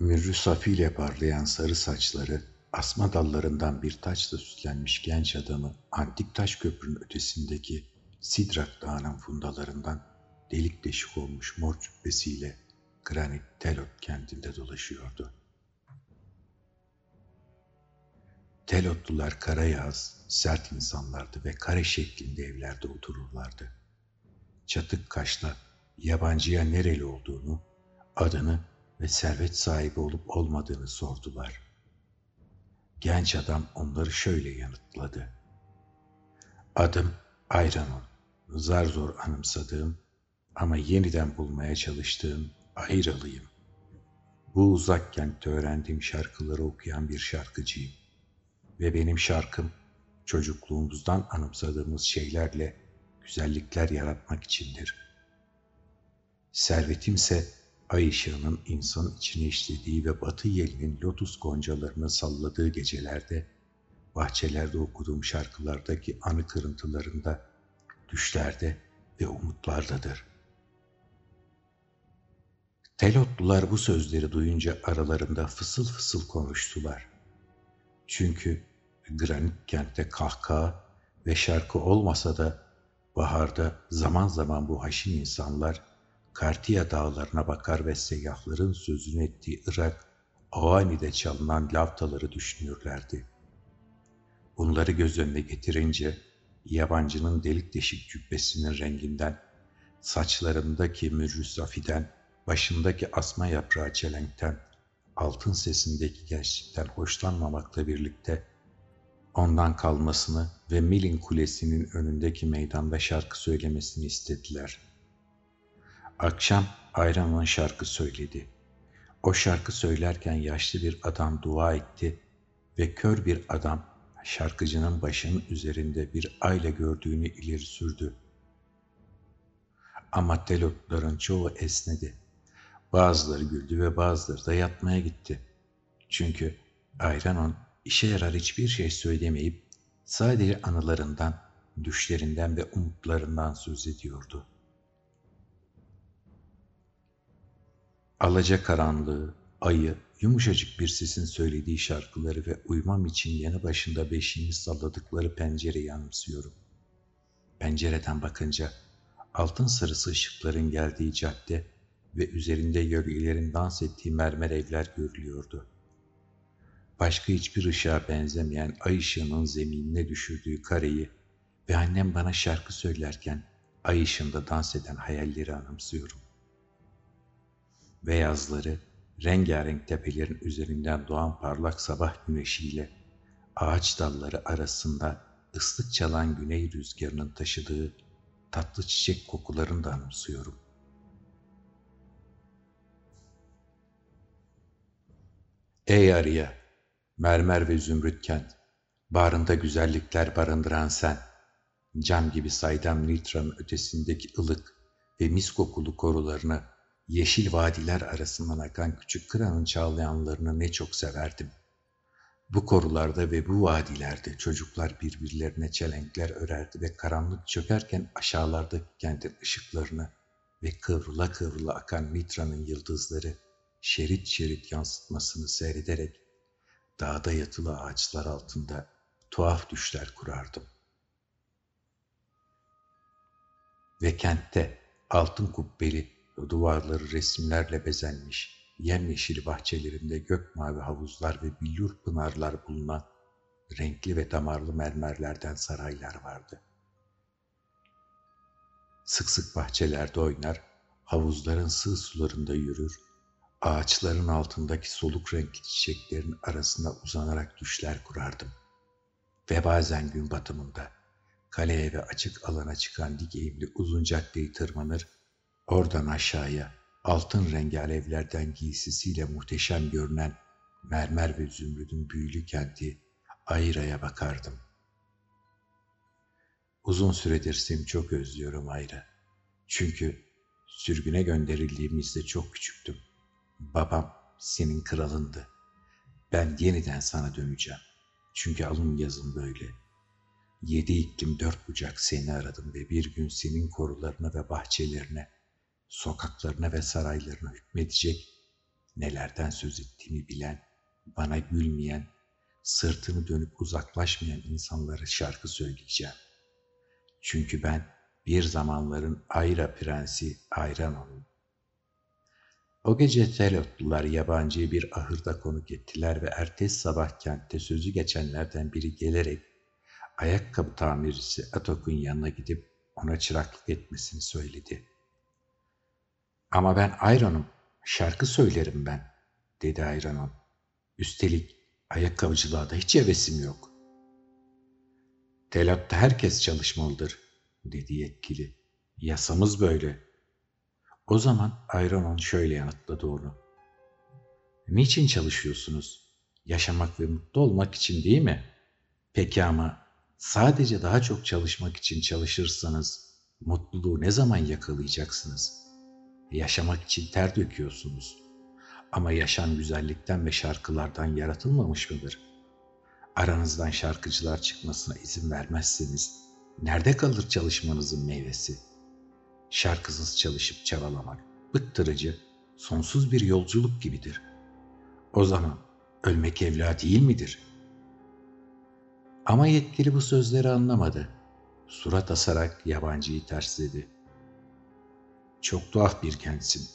Mürrü safiyle parlayan sarı saçları, asma dallarından bir taçla süslenmiş genç adamı antik taş köprünün ötesindeki Sidrak Dağı'nın fundalarından delik deşik olmuş mor cübbesiyle Granit Telot kentinde dolaşıyordu. Telotlular kara yağız, sert insanlardı ve kare şeklinde evlerde otururlardı. Çatık kaşla yabancıya nereli olduğunu, adını ve servet sahibi olup olmadığını sordular. Genç adam onları şöyle yanıtladı. Adım Ayranol, zar zor anımsadığım ama yeniden bulmaya çalıştığım Ayralıyım. Bu uzak kentte öğrendiğim şarkıları okuyan bir şarkıcıyım. Ve benim şarkım çocukluğumuzdan anımsadığımız şeylerle güzellikler yaratmak içindir. Servetimse ay ışığının insan içine işlediği ve batı yelinin lotus goncalarını salladığı gecelerde, bahçelerde okuduğum şarkılardaki anı kırıntılarında, düşlerde ve umutlardadır. Telotlular bu sözleri duyunca aralarında fısıl fısıl konuştular. Çünkü granit kentte kahkaha ve şarkı olmasa da baharda zaman zaman bu haşin insanlar Kartiya dağlarına bakar ve seyyahların sözünü ettiği Irak, Avani'de çalınan lavtaları düşünürlerdi. Bunları göz önüne getirince yabancının delik deşik cübbesinin renginden, saçlarındaki mürrüsafiden, başındaki asma yaprağı çelenkten, altın sesindeki gençlikten hoşlanmamakla birlikte ondan kalmasını ve Milin Kulesi'nin önündeki meydanda şarkı söylemesini istediler. Akşam Ayran'ın şarkı söyledi. O şarkı söylerken yaşlı bir adam dua etti ve kör bir adam şarkıcının başının üzerinde bir ayla gördüğünü ileri sürdü. Ama telotların çoğu esnedi. Bazıları güldü ve bazıları da yatmaya gitti. Çünkü Ayranon işe yarar hiçbir şey söylemeyip sadece anılarından, düşlerinden ve umutlarından söz ediyordu. Alaca karanlığı, ayı, yumuşacık bir sesin söylediği şarkıları ve uyumam için yanı başında beşiğini salladıkları pencereyi anımsıyorum. Pencereden bakınca altın sarısı ışıkların geldiği cadde ve üzerinde yörgelerin dans ettiği mermer evler görülüyordu. Başka hiçbir ışığa benzemeyen ay ışığının zeminine düşürdüğü kareyi ve annem bana şarkı söylerken ay ışığında dans eden hayalleri anımsıyorum. Beyazları, rengarenk tepelerin üzerinden doğan parlak sabah güneşiyle ağaç dalları arasında ıslık çalan güney rüzgarının taşıdığı tatlı çiçek kokularını da anımsıyorum. Ey arıya, mermer ve zümrüt kent, bağrında güzellikler barındıran sen, cam gibi saydam Nitra'nın ötesindeki ılık ve mis kokulu korularını yeşil vadiler arasından akan küçük kıranın çağlayanlarını ne çok severdim. Bu korularda ve bu vadilerde çocuklar birbirlerine çelenkler örerdi ve karanlık çökerken aşağılarda kentin ışıklarını ve kıvrıla kıvrıla akan Mitra'nın yıldızları şerit şerit yansıtmasını seyrederek dağda yatılı ağaçlar altında tuhaf düşler kurardım. Ve kentte altın kubbeli duvarları resimlerle bezenmiş, yemyeşil bahçelerinde gök mavi havuzlar ve billur pınarlar bulunan renkli ve damarlı mermerlerden saraylar vardı. Sık sık bahçelerde oynar, havuzların sığ sularında yürür, ağaçların altındaki soluk renkli çiçeklerin arasında uzanarak düşler kurardım. Ve bazen gün batımında kaleye ve açık alana çıkan dik eğimli uzun caddeyi tırmanır, Oradan aşağıya altın rengi alevlerden giysisiyle muhteşem görünen mermer ve zümrüdün büyülü kenti Ayra'ya bakardım. Uzun süredir seni çok özlüyorum Ayra. Çünkü sürgüne gönderildiğimizde çok küçüktüm. Babam senin kralındı. Ben yeniden sana döneceğim. Çünkü alın yazım böyle. Yedi iklim dört bucak seni aradım ve bir gün senin korularına ve bahçelerine sokaklarına ve saraylarına hükmedecek nelerden söz ettiğimi bilen, bana gülmeyen, sırtını dönüp uzaklaşmayan insanlara şarkı söyleyeceğim. Çünkü ben bir zamanların Ayra prensi Ayranon'um. O gece Telotlular yabancıyı bir ahırda konuk ettiler ve ertesi sabah kentte sözü geçenlerden biri gelerek ayakkabı tamircisi Atok'un yanına gidip ona çıraklık etmesini söyledi. Ama ben Ayran'ım, şarkı söylerim ben, dedi Ayranon. Üstelik ayakkabıcılığa da hiç hevesim yok. Telatta herkes çalışmalıdır, dedi yetkili. Yasamız böyle. O zaman Ayranon şöyle yanıtladı onu. Niçin çalışıyorsunuz? Yaşamak ve mutlu olmak için değil mi? Peki ama sadece daha çok çalışmak için çalışırsanız mutluluğu ne zaman yakalayacaksınız? Yaşamak için ter döküyorsunuz. Ama yaşam güzellikten ve şarkılardan yaratılmamış mıdır? Aranızdan şarkıcılar çıkmasına izin vermezseniz nerede kalır çalışmanızın meyvesi? Şarkısız çalışıp çabalamak bıttırıcı, sonsuz bir yolculuk gibidir. O zaman ölmek evla değil midir? Ama yetkili bu sözleri anlamadı. Surat asarak yabancıyı tersledi. Çok tuhaf bir kentsin.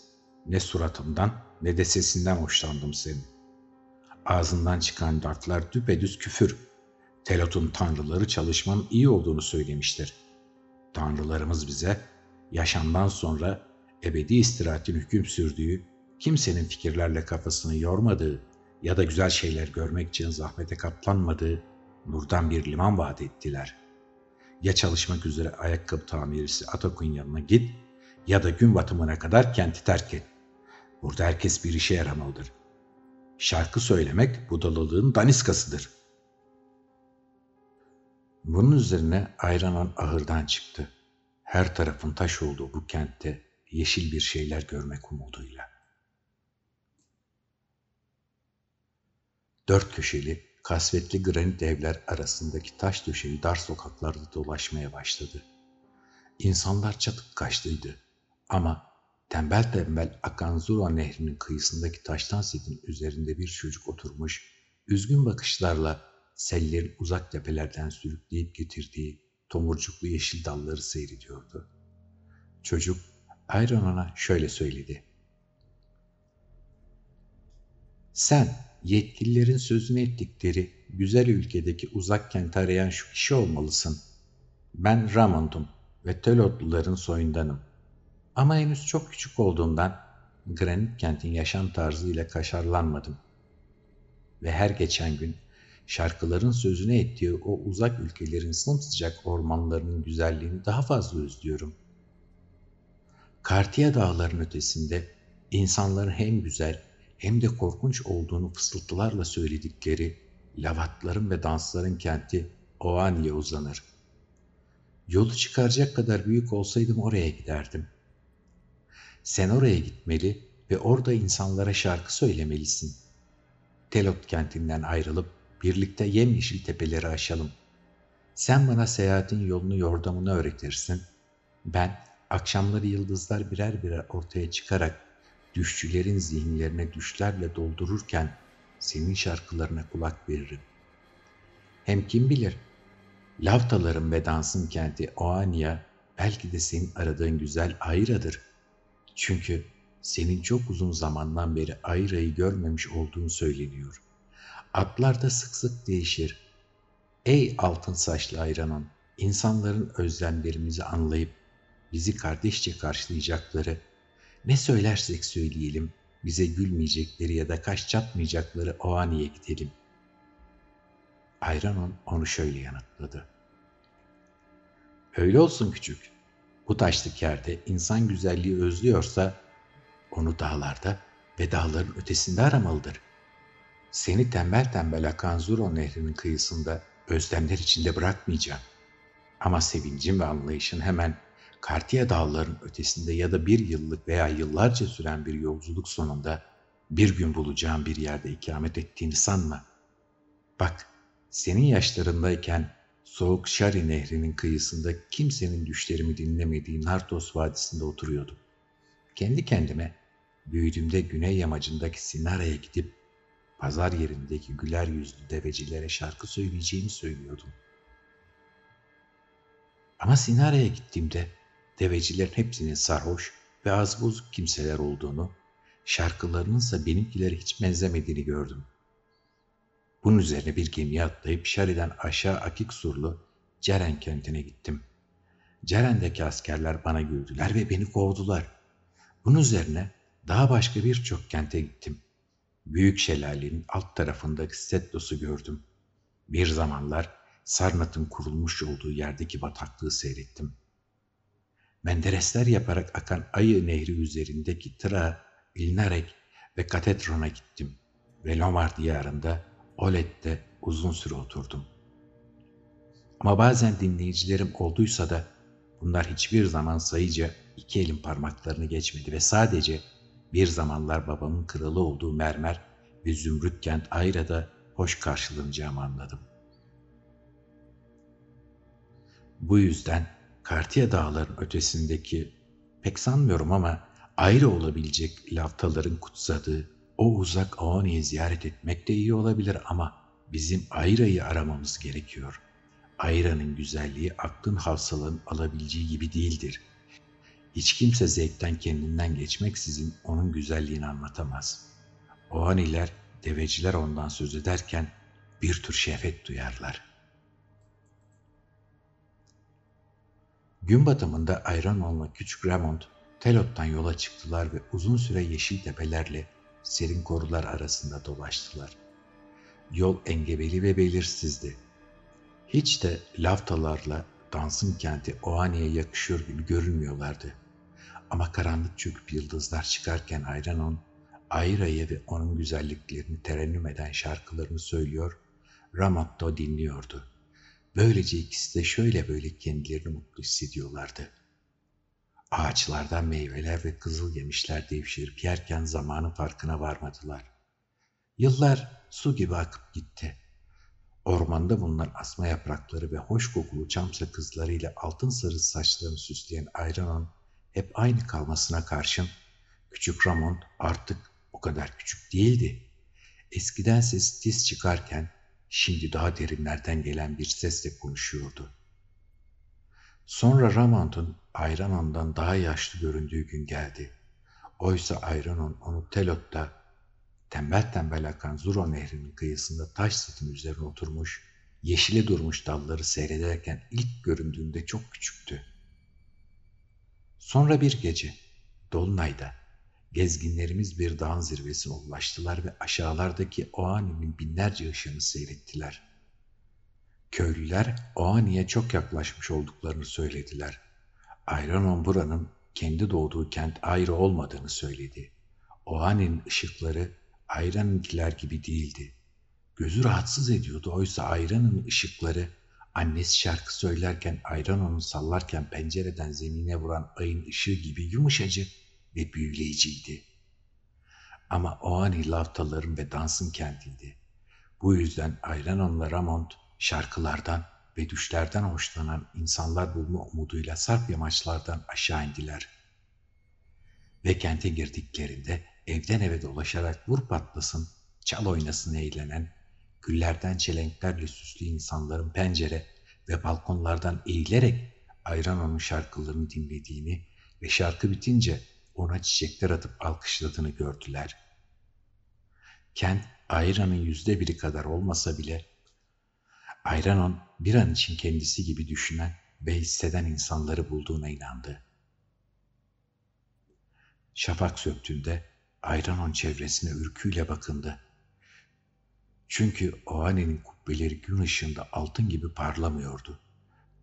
Ne suratımdan ne de sesinden hoşlandım senin. Ağzından çıkan laflar düpedüz küfür. Telot'un tanrıları çalışmanın iyi olduğunu söylemiştir. Tanrılarımız bize yaşamdan sonra ebedi istirahatin hüküm sürdüğü, kimsenin fikirlerle kafasını yormadığı ya da güzel şeyler görmek için zahmete katlanmadığı nurdan bir liman vaat ettiler. Ya çalışmak üzere ayakkabı tamircisi Atak'ın yanına git ya da gün batımına kadar kenti terk et. Burada herkes bir işe yaramalıdır. Şarkı söylemek budalılığın daniskasıdır. Bunun üzerine Ayranan ahırdan çıktı. Her tarafın taş olduğu bu kentte yeşil bir şeyler görmek umuduyla. Dört köşeli, kasvetli granit evler arasındaki taş döşeli dar sokaklarda dolaşmaya başladı. İnsanlar çatık kaçtıydı ama tembel tembel akan nehrinin kıyısındaki taştan setin üzerinde bir çocuk oturmuş, üzgün bakışlarla sellerin uzak tepelerden sürükleyip getirdiği tomurcuklu yeşil dalları seyrediyordu. Çocuk Ayron'a şöyle söyledi. Sen yetkililerin sözünü ettikleri güzel ülkedeki uzak kent arayan şu kişi olmalısın. Ben Ramond'um ve Telotluların soyundanım. Ama henüz çok küçük olduğumdan Granit kentin yaşam tarzıyla kaşarlanmadım. Ve her geçen gün şarkıların sözüne ettiği o uzak ülkelerin sımsıcak ormanlarının güzelliğini daha fazla özlüyorum. Kartiya dağların ötesinde insanların hem güzel hem de korkunç olduğunu fısıltılarla söyledikleri lavatların ve dansların kenti Oani'ye uzanır. Yolu çıkaracak kadar büyük olsaydım oraya giderdim. Sen oraya gitmeli ve orada insanlara şarkı söylemelisin. Telot kentinden ayrılıp birlikte yemyeşil tepeleri aşalım. Sen bana seyahatin yolunu yordamını öğretirsin. Ben akşamları yıldızlar birer birer ortaya çıkarak düşçülerin zihinlerine düşlerle doldururken senin şarkılarına kulak veririm. Hem kim bilir, lavtaların ve dansın kenti Oania belki de senin aradığın güzel Ayra'dır. Çünkü senin çok uzun zamandan beri Ayra'yı görmemiş olduğunu söyleniyor. Atlar da sık sık değişir. Ey altın saçlı ayranın, insanların özlemlerimizi anlayıp bizi kardeşçe karşılayacakları, ne söylersek söyleyelim, bize gülmeyecekleri ya da kaş çatmayacakları o aniye gidelim. Ayranon onu şöyle yanıtladı. Öyle olsun küçük. Bu taşlık yerde insan güzelliği özlüyorsa onu dağlarda ve dağların ötesinde aramalıdır. Seni tembel tembel akan Zuro nehrinin kıyısında özlemler içinde bırakmayacağım. Ama sevincin ve anlayışın hemen Kartiye dağların ötesinde ya da bir yıllık veya yıllarca süren bir yolculuk sonunda bir gün bulacağım bir yerde ikamet ettiğini sanma. Bak, senin yaşlarındayken soğuk Şari nehrinin kıyısında kimsenin düşlerimi dinlemediği Nartos Vadisi'nde oturuyordum. Kendi kendime büyüdüğümde güney yamacındaki Sinara'ya gidip pazar yerindeki güler yüzlü devecilere şarkı söyleyeceğimi söylüyordum. Ama Sinara'ya gittiğimde devecilerin hepsinin sarhoş ve az bozuk kimseler olduğunu, şarkılarınınsa benimkilere hiç benzemediğini gördüm. Bunun üzerine bir gemiye atlayıp Şari'den aşağı Akik Surlu Ceren kentine gittim. Ceren'deki askerler bana güldüler ve beni kovdular. Bunun üzerine daha başka birçok kente gittim. Büyük şelalenin alt tarafındaki Stetlos'u gördüm. Bir zamanlar Sarnat'ın kurulmuş olduğu yerdeki bataklığı seyrettim. Menderesler yaparak akan Ayı Nehri üzerindeki Tra, İlnarek ve Katedron'a gittim ve Lomar diyarında Olet'te uzun süre oturdum. Ama bazen dinleyicilerim olduysa da bunlar hiçbir zaman sayıca iki elin parmaklarını geçmedi ve sadece bir zamanlar babamın kralı olduğu mermer ve zümrüt kent Ayra'da hoş karşılanacağımı anladım. Bu yüzden Kartiye dağların ötesindeki pek sanmıyorum ama ayrı olabilecek laftaların kutsadığı o uzak Aoni'yi ziyaret etmek de iyi olabilir ama bizim Ayra'yı aramamız gerekiyor. Ayra'nın güzelliği aklın havsalının alabileceği gibi değildir. Hiç kimse zevkten kendinden geçmeksizin onun güzelliğini anlatamaz. Oaniler, deveciler ondan söz ederken bir tür şehvet duyarlar. Gün batımında Ayranon'la Küçük Ramond, Telot'tan yola çıktılar ve uzun süre yeşil tepelerle serin korular arasında dolaştılar. Yol engebeli ve belirsizdi. Hiç de laftalarla dansın kenti Oani'ye yakışıyor gibi görünmüyorlardı. Ama karanlık çöküp yıldızlar çıkarken Ayranon, Ayra'ya ve onun güzelliklerini terennüm eden şarkılarını söylüyor, Ramatto dinliyordu. Böylece ikisi de şöyle böyle kendilerini mutlu hissediyorlardı. Ağaçlardan meyveler ve kızıl yemişler devşirip yerken zamanın farkına varmadılar. Yıllar su gibi akıp gitti. Ormanda bulunan asma yaprakları ve hoş kokulu çam sakızlarıyla altın sarı saçlarını süsleyen Ayranon hep aynı kalmasına karşın küçük Ramon artık o kadar küçük değildi. Eskiden ses tiz çıkarken şimdi daha derinlerden gelen bir sesle konuşuyordu. Sonra Ramant'ın Ayranon'dan daha yaşlı göründüğü gün geldi. Oysa Ayranon onu Telot'ta tembel tembel akan Zuro nehrinin kıyısında taş setin üzerine oturmuş, yeşile durmuş dalları seyrederken ilk göründüğünde çok küçüktü. Sonra bir gece, Dolunay'da, gezginlerimiz bir dağın zirvesine ulaştılar ve aşağılardaki Oani'nin binlerce ışığını seyrettiler. Köylüler Oani'ye çok yaklaşmış olduklarını söylediler. Ayranon buranın kendi doğduğu kent ayrı olmadığını söyledi. Oani'nin ışıkları Ayran'ınkiler gibi değildi. Gözü rahatsız ediyordu oysa Ayran'ın ışıkları annesi şarkı söylerken ayran onu sallarken pencereden zemine vuran ayın ışığı gibi yumuşacık ve büyüleyiciydi. Ama o ani lavtaların ve dansın kentiydi. Bu yüzden Ayranon'la Ramont şarkılardan ve düşlerden hoşlanan insanlar bulma umuduyla sarp yamaçlardan aşağı indiler. Ve kente girdiklerinde evden eve dolaşarak vur patlasın, çal oynasın eğlenen, güllerden çelenklerle süslü insanların pencere ve balkonlardan eğilerek Ayranon'un şarkılarını dinlediğini ve şarkı bitince ona çiçekler atıp alkışladığını gördüler. Kent Ayran'ın yüzde biri kadar olmasa bile Ayranon bir an için kendisi gibi düşünen ve hisseden insanları bulduğuna inandı. Şafak söktüğünde Ayranon çevresine ürküyle bakındı. Çünkü Ohane'nin kubbeleri gün ışığında altın gibi parlamıyordu.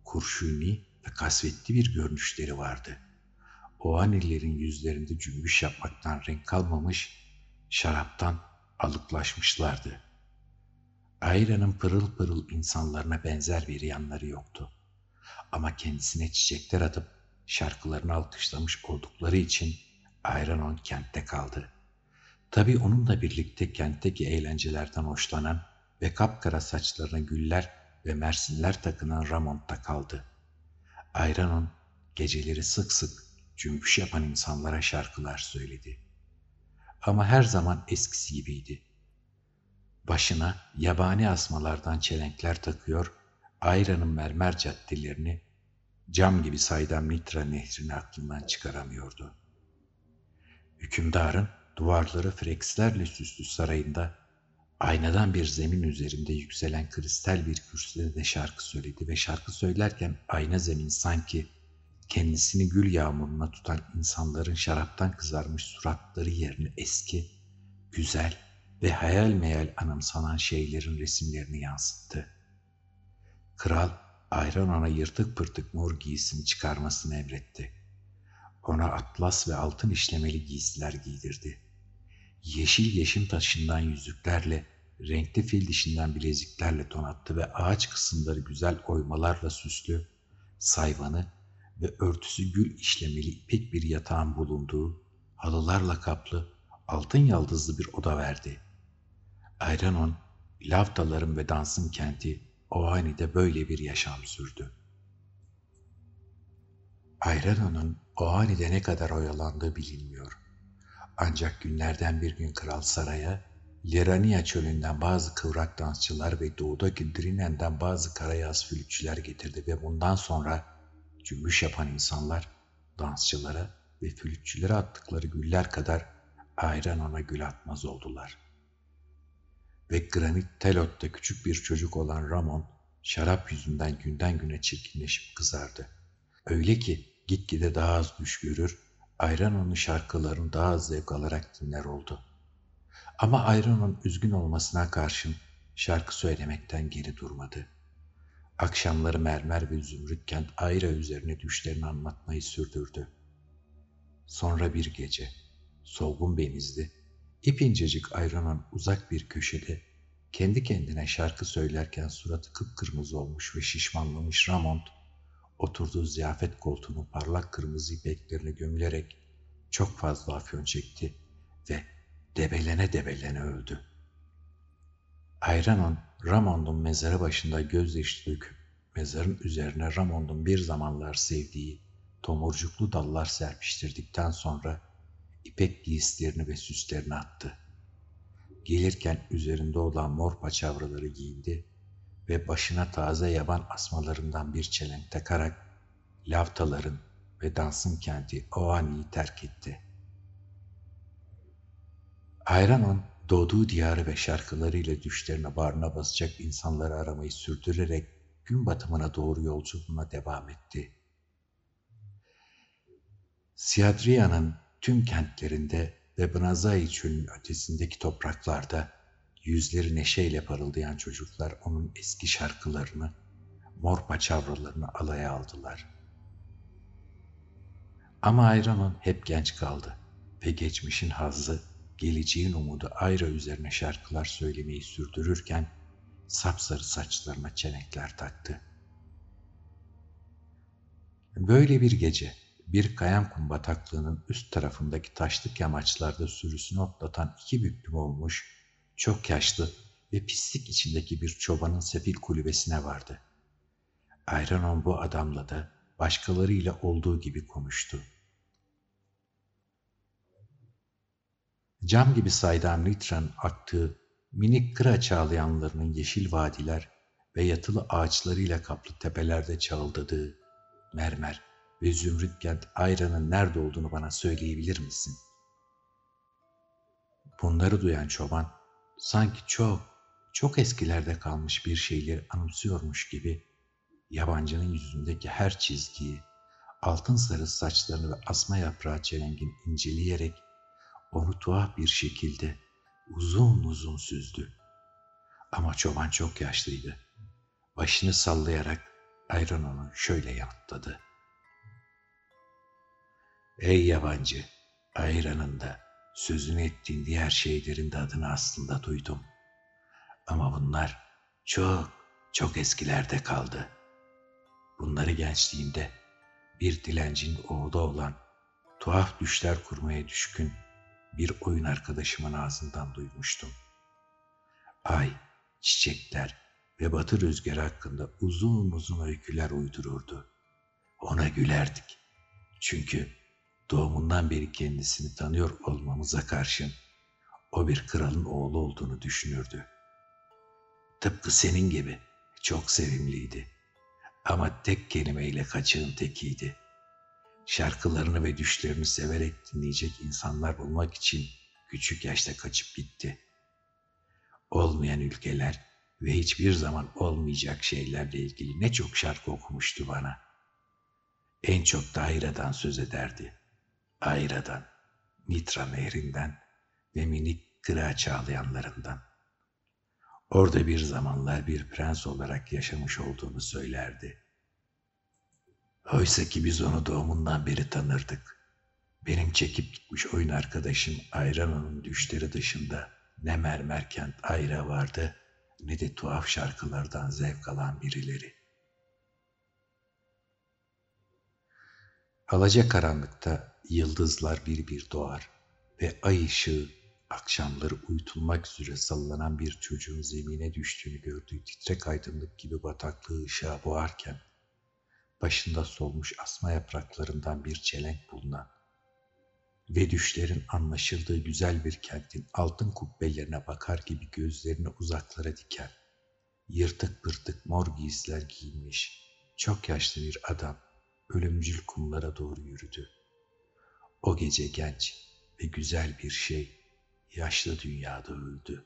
Kurşuni ve kasvetli bir görünüşleri vardı. Ohanelilerin yüzlerinde cümbüş yapmaktan renk kalmamış, şaraptan alıklaşmışlardı. Ayra'nın pırıl pırıl insanlarına benzer bir yanları yoktu. Ama kendisine çiçekler atıp şarkılarını alkışlamış oldukları için Ayranon kentte kaldı.'' Tabii onunla birlikte kentteki eğlencelerden hoşlanan ve kapkara saçlarına güller ve mersinler takınan Ramon da kaldı. Ayranon geceleri sık sık cümbüş yapan insanlara şarkılar söyledi. ama her zaman eskisi gibiydi. Başına yabani asmalardan çelenkler takıyor, Ayra'nın mermer caddelerini, cam gibi saydam Nitra nehrini aklından çıkaramıyordu. Hükümdarın duvarları frekslerle süslü sarayında aynadan bir zemin üzerinde yükselen kristal bir kürsüde de şarkı söyledi ve şarkı söylerken ayna zemin sanki kendisini gül yağmuruna tutan insanların şaraptan kızarmış suratları yerine eski, güzel ve hayal meyal anımsanan şeylerin resimlerini yansıttı. Kral ayran ona yırtık pırtık mor giysini çıkarmasını emretti. Ona atlas ve altın işlemeli giysiler giydirdi. Yeşil yeşim taşından yüzüklerle, renkli fil dişinden bileziklerle donattı ve ağaç kısımları güzel oymalarla süslü, sayvanı ve örtüsü gül işlemeli ipek bir yatağın bulunduğu, halılarla kaplı, altın yaldızlı bir oda verdi. Ayranon, lavtaların ve dansın kenti Ohani'de böyle bir yaşam sürdü. Ayranon'un Ohani'de ne kadar oyalandığı bilinmiyor. Ancak günlerden bir gün kral saraya, Lerania çölünden bazı kıvrak dansçılar ve doğudaki Drinen'den bazı karayaz flütçüler getirdi ve bundan sonra cümbüş yapan insanlar dansçılara ve flütçülere attıkları güller kadar ayran ona gül atmaz oldular. Ve granit telotta küçük bir çocuk olan Ramon şarap yüzünden günden güne çirkinleşip kızardı. Öyle ki gitgide daha az düş görür, ayran onu şarkılarını daha az zevk alarak dinler oldu. Ama Ayran'ın üzgün olmasına karşın şarkı söylemekten geri durmadı.'' Akşamları mermer ve zümrüt kent Ayra üzerine düşlerini anlatmayı sürdürdü. Sonra bir gece, solgun benizli, ipincecik ayranın uzak bir köşede kendi kendine şarkı söylerken suratı kıpkırmızı olmuş ve şişmanlamış Ramont, oturduğu ziyafet koltuğunun parlak kırmızı ipeklerini gömülerek çok fazla afyon çekti ve debelene debelene öldü. Ayranon Ramon'un mezarı başında gözyaşı döküp mezarın üzerine Ramon'un bir zamanlar sevdiği tomurcuklu dallar serpiştirdikten sonra ipek giysilerini ve süslerini attı. Gelirken üzerinde olan mor paçavraları giyindi ve başına taze yaban asmalarından bir çelenk takarak lavtaların ve dansın kenti Oani'yi terk etti. Ayranon doğduğu diyarı ve şarkılarıyla düşlerine bağrına basacak insanları aramayı sürdürerek gün batımına doğru yolculuğuna devam etti. Siyadriya'nın tüm kentlerinde ve Bnazai çölünün ötesindeki topraklarda yüzleri neşeyle parıldayan çocuklar onun eski şarkılarını, mor paçavralarını alaya aldılar. Ama Ayran'ın hep genç kaldı ve geçmişin hazzı geleceğin umudu Ayra üzerine şarkılar söylemeyi sürdürürken sapsarı saçlarına çenekler taktı. Böyle bir gece bir kayan kum bataklığının üst tarafındaki taşlık yamaçlarda sürüsünü otlatan iki büklüm olmuş, çok yaşlı ve pislik içindeki bir çobanın sefil kulübesine vardı. Ayranon bu adamla da başkalarıyla olduğu gibi konuştu. Cam gibi saydam litran aktığı minik kıra çağlayanlarının yeşil vadiler ve yatılı ağaçlarıyla kaplı tepelerde çağıldadığı mermer ve zümrüt kent ayranın nerede olduğunu bana söyleyebilir misin? Bunları duyan çoban sanki çok, çok eskilerde kalmış bir şeyleri anımsıyormuş gibi yabancının yüzündeki her çizgiyi, altın sarı saçlarını ve asma yaprağı çelengin inceleyerek onu tuhaf bir şekilde uzun uzun süzdü. Ama çoban çok yaşlıydı. Başını sallayarak ayran onu şöyle yanıtladı. Ey yabancı, ayranında sözünü ettiğin diğer şeylerin de adını aslında duydum. Ama bunlar çok, çok eskilerde kaldı. Bunları gençliğimde bir dilencinin oğlu olan tuhaf düşler kurmaya düşkün bir oyun arkadaşımın ağzından duymuştum. Ay, çiçekler ve batı rüzgarı hakkında uzun uzun öyküler uydururdu. Ona gülerdik. Çünkü doğumundan beri kendisini tanıyor olmamıza karşın o bir kralın oğlu olduğunu düşünürdü. Tıpkı senin gibi çok sevimliydi. Ama tek kelimeyle kaçığın tekiydi. Şarkılarını ve düşlerini severek dinleyecek insanlar bulmak için küçük yaşta kaçıp gitti. Olmayan ülkeler ve hiçbir zaman olmayacak şeylerle ilgili ne çok şarkı okumuştu bana. En çok da Ayra'dan söz ederdi. Ayra'dan, Mitra nehrinden ve minik kıra çağlayanlarından. Orada bir zamanlar bir prens olarak yaşamış olduğunu söylerdi. Oysa ki biz onu doğumundan beri tanırdık. Benim çekip gitmiş oyun arkadaşım Ayrana'nın düşleri dışında ne mermer kent Ayra vardı ne de tuhaf şarkılardan zevk alan birileri. Alaca karanlıkta yıldızlar bir bir doğar ve ay ışığı akşamları uyutulmak üzere sallanan bir çocuğun zemine düştüğünü gördüğü titrek aydınlık gibi bataklığı ışığa boğarken başında solmuş asma yapraklarından bir çelenk bulunan ve düşlerin anlaşıldığı güzel bir kentin altın kubbelerine bakar gibi gözlerini uzaklara diken, yırtık pırtık mor giysiler giyinmiş, çok yaşlı bir adam ölümcül kumlara doğru yürüdü. O gece genç ve güzel bir şey yaşlı dünyada öldü.